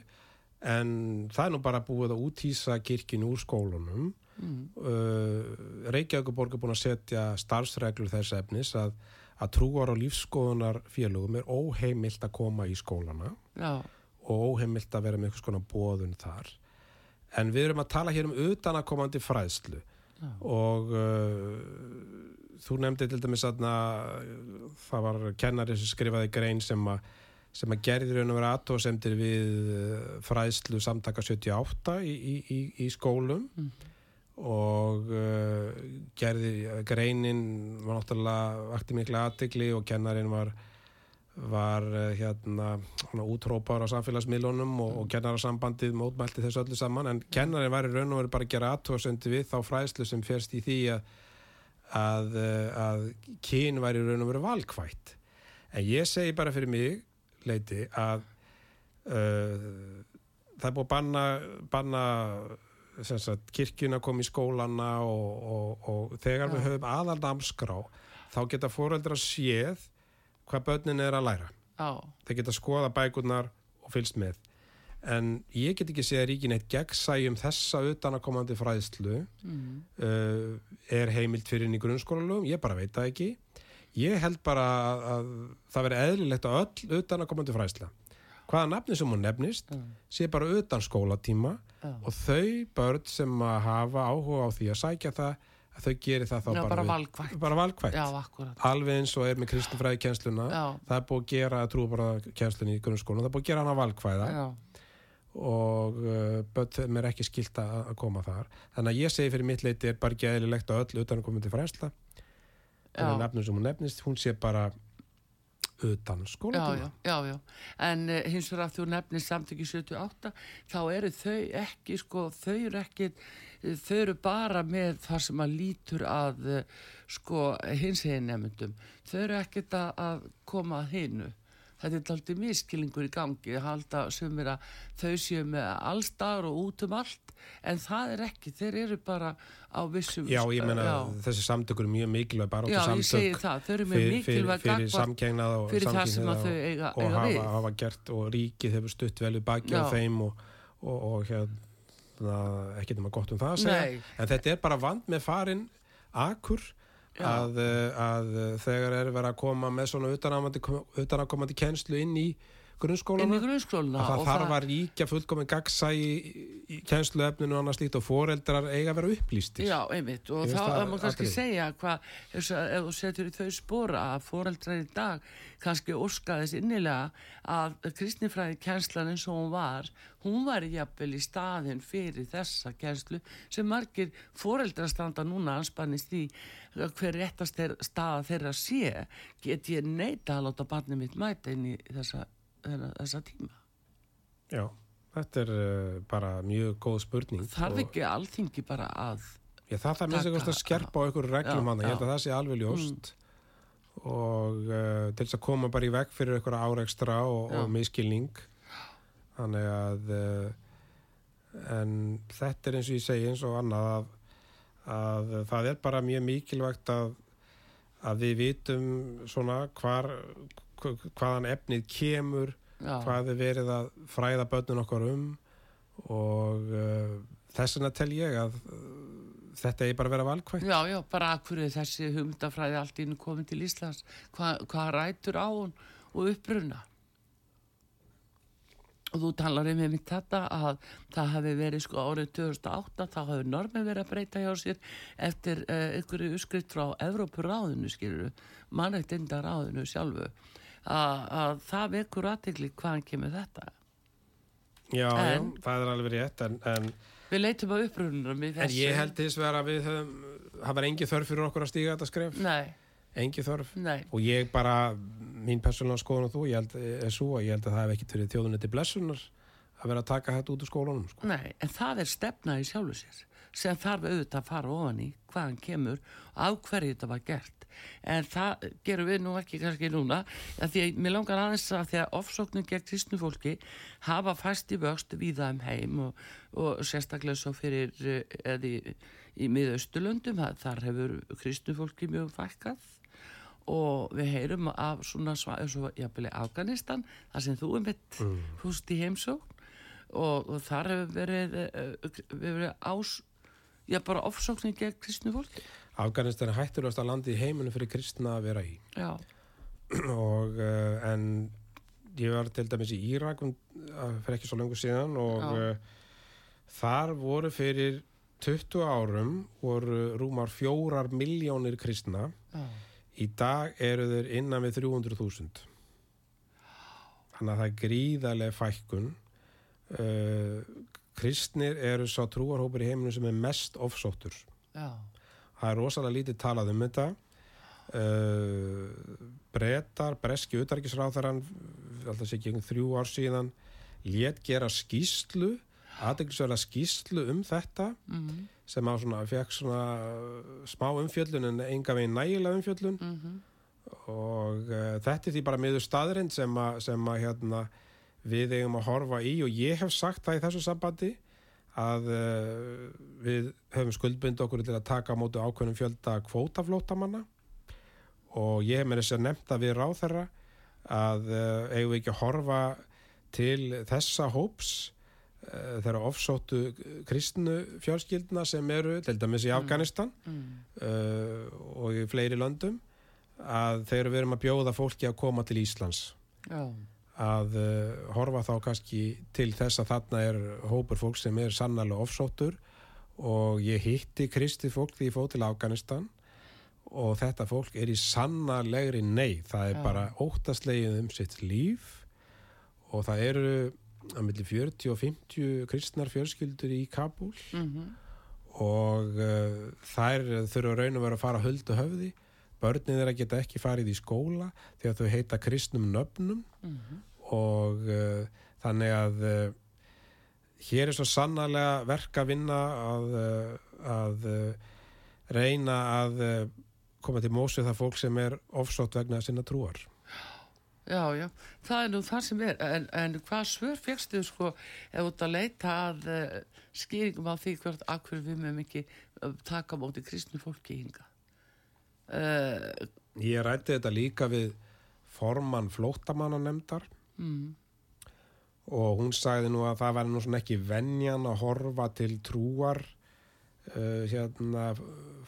en það er nú bara búið að útýsa kirkinu úr skólunum. Mm. Uh, Reykjavíkuborg er búin að setja starfsreglur þess efnis að, að trúar og lífskoðunar félögum er óheimilt að koma í skólana Já, og óheimilt að vera með einhvers konar bóðun þar. En við erum að tala hér um utanakomandi fræðslu Já. og uh, þú nefndi til dæmis að það var kennari sem skrifaði grein sem að sem að gerði raun og vera aðtóðsendir við uh, fræðslu samtaka 78 í, í, í, skólum og uh, gerði greinin var náttúrulega vakti mikla aðtegli og kennarin var var uh, hérna útrópar á samfélagsmiðlunum og, og kennarasambandið mótmælti þessu öllu saman. En kennarin var í raun og veru bara að gera aðtóðsendi við þá fræðslu sem férst í því að að, uh, að kyn væri raun og veru valkvætt. En ég segi bara fyrir mig leiti að uh, það er búið að banna, banna sagt, kirkjuna kom í skólana og, og, og þegar við höfum aðal námskrá þá geta fóreldra séð hvað börnin er að læra. Já, þeir geta skoða bækurnar og fylgst með en ég get ekki að ríkin eitt gegnsægi um þessa utanakomandi fræðslu. Mm. uh, er heimilt fyrir inn í grunnskólalögum, ég bara veit það ekki. Ég held bara að, að það veri eðlilegt að öll utanakomandi fræðsla hvaða nafni sem hún nefnist Mm. sé bara utan skólatíma Já. og þau börn sem að hafa áhuga á því að sækja það þau gerir það þá Já, bara, bara við- bara valkvætt. Já, alveg eins og er með kristinfræði kjensluna það er búið að gera trúbara kjenslunni í grunnskólan það er búið að gera hana valkvæða. Já, og uh, börn þeim er ekki skilt að að koma þar þannig að ég segi fyrir mitt leiti er bara ekki eðlilegt að öll utan að koma til frænsla þannig nefnum sem hún nefnist hún sé bara utan já, skólatíma já, já, já. En uh, hins vegar að þú nefnir samtöki 78, þá eru þau ekki, sko, þau eru ekki, eh, þau eru bara með það sem að lítur að, eh, sko, hins egin nefndum. Þau eru ekkert að, að koma að hinu. Þetta er aldrei miskilingur í gangi, að halda sumir að þau séu með allstar og út um allt, en það er ekki, þeir eru bara á vissum... Já, ég meina já. þessi samtökur er mjög mikilvæg bara Já, áttu ég segi samtök það, þau eru fyrir, fyrir, mikilvæg fyrir gagnvart- samkengnað og fyrir það sem að samkynhneigða þau eiga- og, og eiga hafa, hafa gert og ríkið hefur stutt vel við baki á Já. þeim og, og, og hérna ekki nema gott um það að segja Nei. en þetta er bara vand með farin akur Já. Að, eh, að eh, þegar er verið að koma með svona utanakomandi kennslu inn í grunnskólana grunnskóluna að það þarf að ríkja fullkomin gagsa í, í kennsluefninu og annars líkt og foreldrar eiga að vera upplýstir. Já, einmitt, og þá það má kannski atriði. segja hvað, ef þú setur í þau spora að foreldrar í dag kannski óska þess innilega að kristnifræði kjenslan eins og hún var, hún var jafnvel í staðin fyrir þessa kjenslu sem margir foreldrar standa núna anspannist í hver réttast er staða þeirra sé, get ég neita að láta barnið mitt mæta inn í þessa, þessa, tíma. Já, þetta er uh, bara mjög góð spurning Þarf ekki alþingi bara að Já, það þarf taka- eitthvað að skerpa á einhverju reglum hann, ég held. Mm. að það sé alveg ljóst og uh, til þess að koma bara í veg fyrir einhverja áreikstra og, og miskilning þannig að uh, en þetta er eins og ég segi eins og annað að, að það er bara mjög mikilvægt að, að við vitum svona hvar hva- hvaðan efnið kemur já, hvað er verið að fræða börnun okkar um og uh, þess vegna tel ég að uh, þetta er bara að vera valkvæmt Já, já, bara hverju er þessi humdafræði allt inn komin til Íslands, hvað, hvað rætur á hún og uppruna. Og þú talar um með þetta að það hafi verið sko árið 2008, þá hafi normin verið að breyta hjá sér eftir uh, einhverju uppskrift frá Evrópuráðinu, skiluru, mannreitinda ráðinu sjálfu, að, að það vekur aðtegli hvaðan kemur þetta. já, já, En- það er alveg rétt en, en, Við leitum á upprununum í en þessu. ég held þess að við höfum það var engi þörf fyrir okkur að stíga þetta skref Nei, engi þörf nei, og ég bara, mín persónulega skoðun og þú, ég held, er svo ég held að það hef ekki fyrir þjóðunni til blessunar að vera að taka þetta út úr skólanum sko. Nei, en það er stefna í sjálfu sér sem þarf auðvitað að fara ofan í hvaðan kemur af hverju þetta var gert. En það gerum við nú ekki kannski núna að því að mér langar aðeins að því að ofsóknum gegn kristnu fólki hafa fæst í vöxt víða um heim og, og sérstaklega svo fyrir eh, eða í, í miðaustulöndum það- þar hefur kristnu fólki mjög fækkað. Og við heyrum af svona sva- eins og jafnvel í Afganistan þar sem þú er mitt fúst í heimsókn. Og, og þar hefur verið, uh, verið ás, já bara ofsóknin gegn kristnu fólki. Afganistan er hættulegast að landi í heiminum fyrir kristna að vera í. Já, og uh, en ég var til dæmis í Írak um, uh, fyrir ekki svo lengur síðan og uh, þar voru fyrir 20 árum voru rúmar fjórar miljónir kristna. Já, í dag eru þeir innan við 300.000 þannig að það er gríðarlega fækkun uh, kristnir eru sá trúarhópur í heiminum sem er mest ofsóttur. Já, það er rosalega lítið talað um þetta. Uh, brettar, breski utarkisráþarann alltaf sé ekki einhvern þrjú ár síðan lét gera skýslu aðeinsverða skýslu um þetta mm, sem á svona, fekk svona uh, smá umfjöllun en enga veginn nægilega umfjöllun. Mm og uh, þetta er því bara miður staðrind sem, að- sem að hérna, við eigum að horfa í og ég hef sagt það í þessu sambandi að uh, við höfum skuldbind okkur til að taka á móti ákveðnum fjölda kvótaflótamanna og ég hef með þess að nefnt að við ráð þeirra að uh, eigum við ekki að horfa til þessa hóps uh, þeirra ofsóttu kristnu fjölskyldna sem eru til dæmis í Afganistan mm, uh, og í fleiri löndum að þegar við erum að bjóða fólki að koma til Íslands. Já, að uh, horfa þá kannski til þess að þarna er hópur fólk sem er sannarlega ofsóttur og ég hitti kristi fólk því ég fóð til Afganistan og þetta fólk er í sannarlegri nei, það er Já. bara óttaslegið um sitt líf og það eru að milli 40 og 50 kristnar fjölskyldur í Kabul mhm, og uh, þær þurfa raun og vera að fara höldu höfði börnin þeirra geta ekki farið í skóla því að þau heita kristnum nöfnum mhm. og uh, þannig að uh, hér er svo sannarlega verk að vinna að, uh, að reyna að koma til mósið það fólk sem er ofsótt vegna sinna trúar. Já, já, það er nú það sem er, en, en hvað svör fegstu sko ef ert að leita að skýringum á því hvert akkur við mögum ekki taka móti kristnu fólki hinga? Uh, Ég rætti þetta líka við formann flóttamannanemdar mm, og hún sagði nú að það væri nú svona ekki venjan að horfa til trúar uh, hérna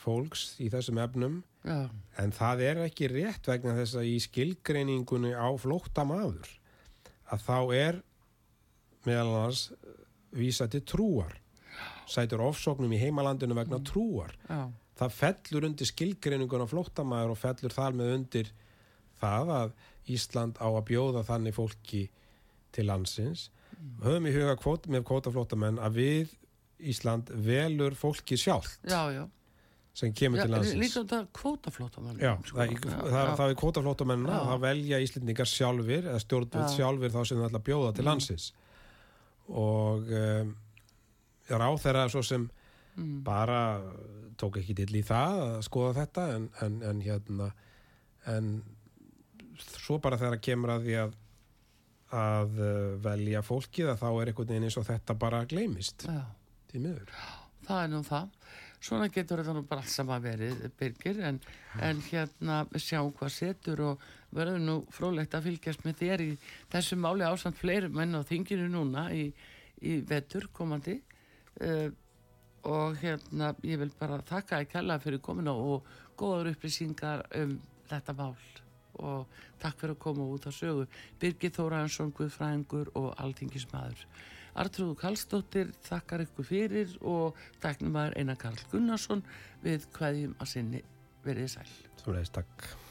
fólks í þessum efnum. Já, en það er ekki rétt vegna þess að í skilgreiningunni á flóttamaður að þá er meðal annars vísa til trúar. Sætur ofsóknum í heimalandinu vegna trúar. Já, það fellur undir skilgreiningun á flóttamaður og fellur þar með undir það að Ísland á að bjóða þannig fólki til landsins höfum í huga kvót, með kvótaflóttamenn að við Ísland velur fólki sjálft já, já. sem kemur til já landsins líka um það kvótaflótamann Já, það, það, það er kvótaflóttamennina, Já. þá velja Íslendingar sjálfir, eða stjórnvöld Já. sjálfir þá sem það ætla að bjóða til landsins. Og um, ráð þeirra svo sem mm, bara tók ekki til í það að skoða þetta, en, en, en hérna, en svo bara þegar kemur að því að að uh, velja fólkið að þá er einhvern veginn eins og þetta bara gleymist. Já, því miður. það er nú það. Svona getur þetta nú bara allt saman verið Birgir, en, en hérna sjáum hvað setur og verður nú frólægt að fylgjast með þér í þessu máli ásamt fleiri menn á þinginu núna í, í vetur komandi. Uh, og hérna ég vil bara þakka að kella fyrir komuna og góður upplýsingar um þetta mál. Og takk fyrir að koma út á sögu. Birgir Þóraðansson, Guðfræðingur og Alþingismadur Artrúðu Karlsdóttir þakkar ykkur fyrir og tæknum maður Einar Karl Gunnarsson við hvaðjum að sinni verið sæl. Svo leiðist takk.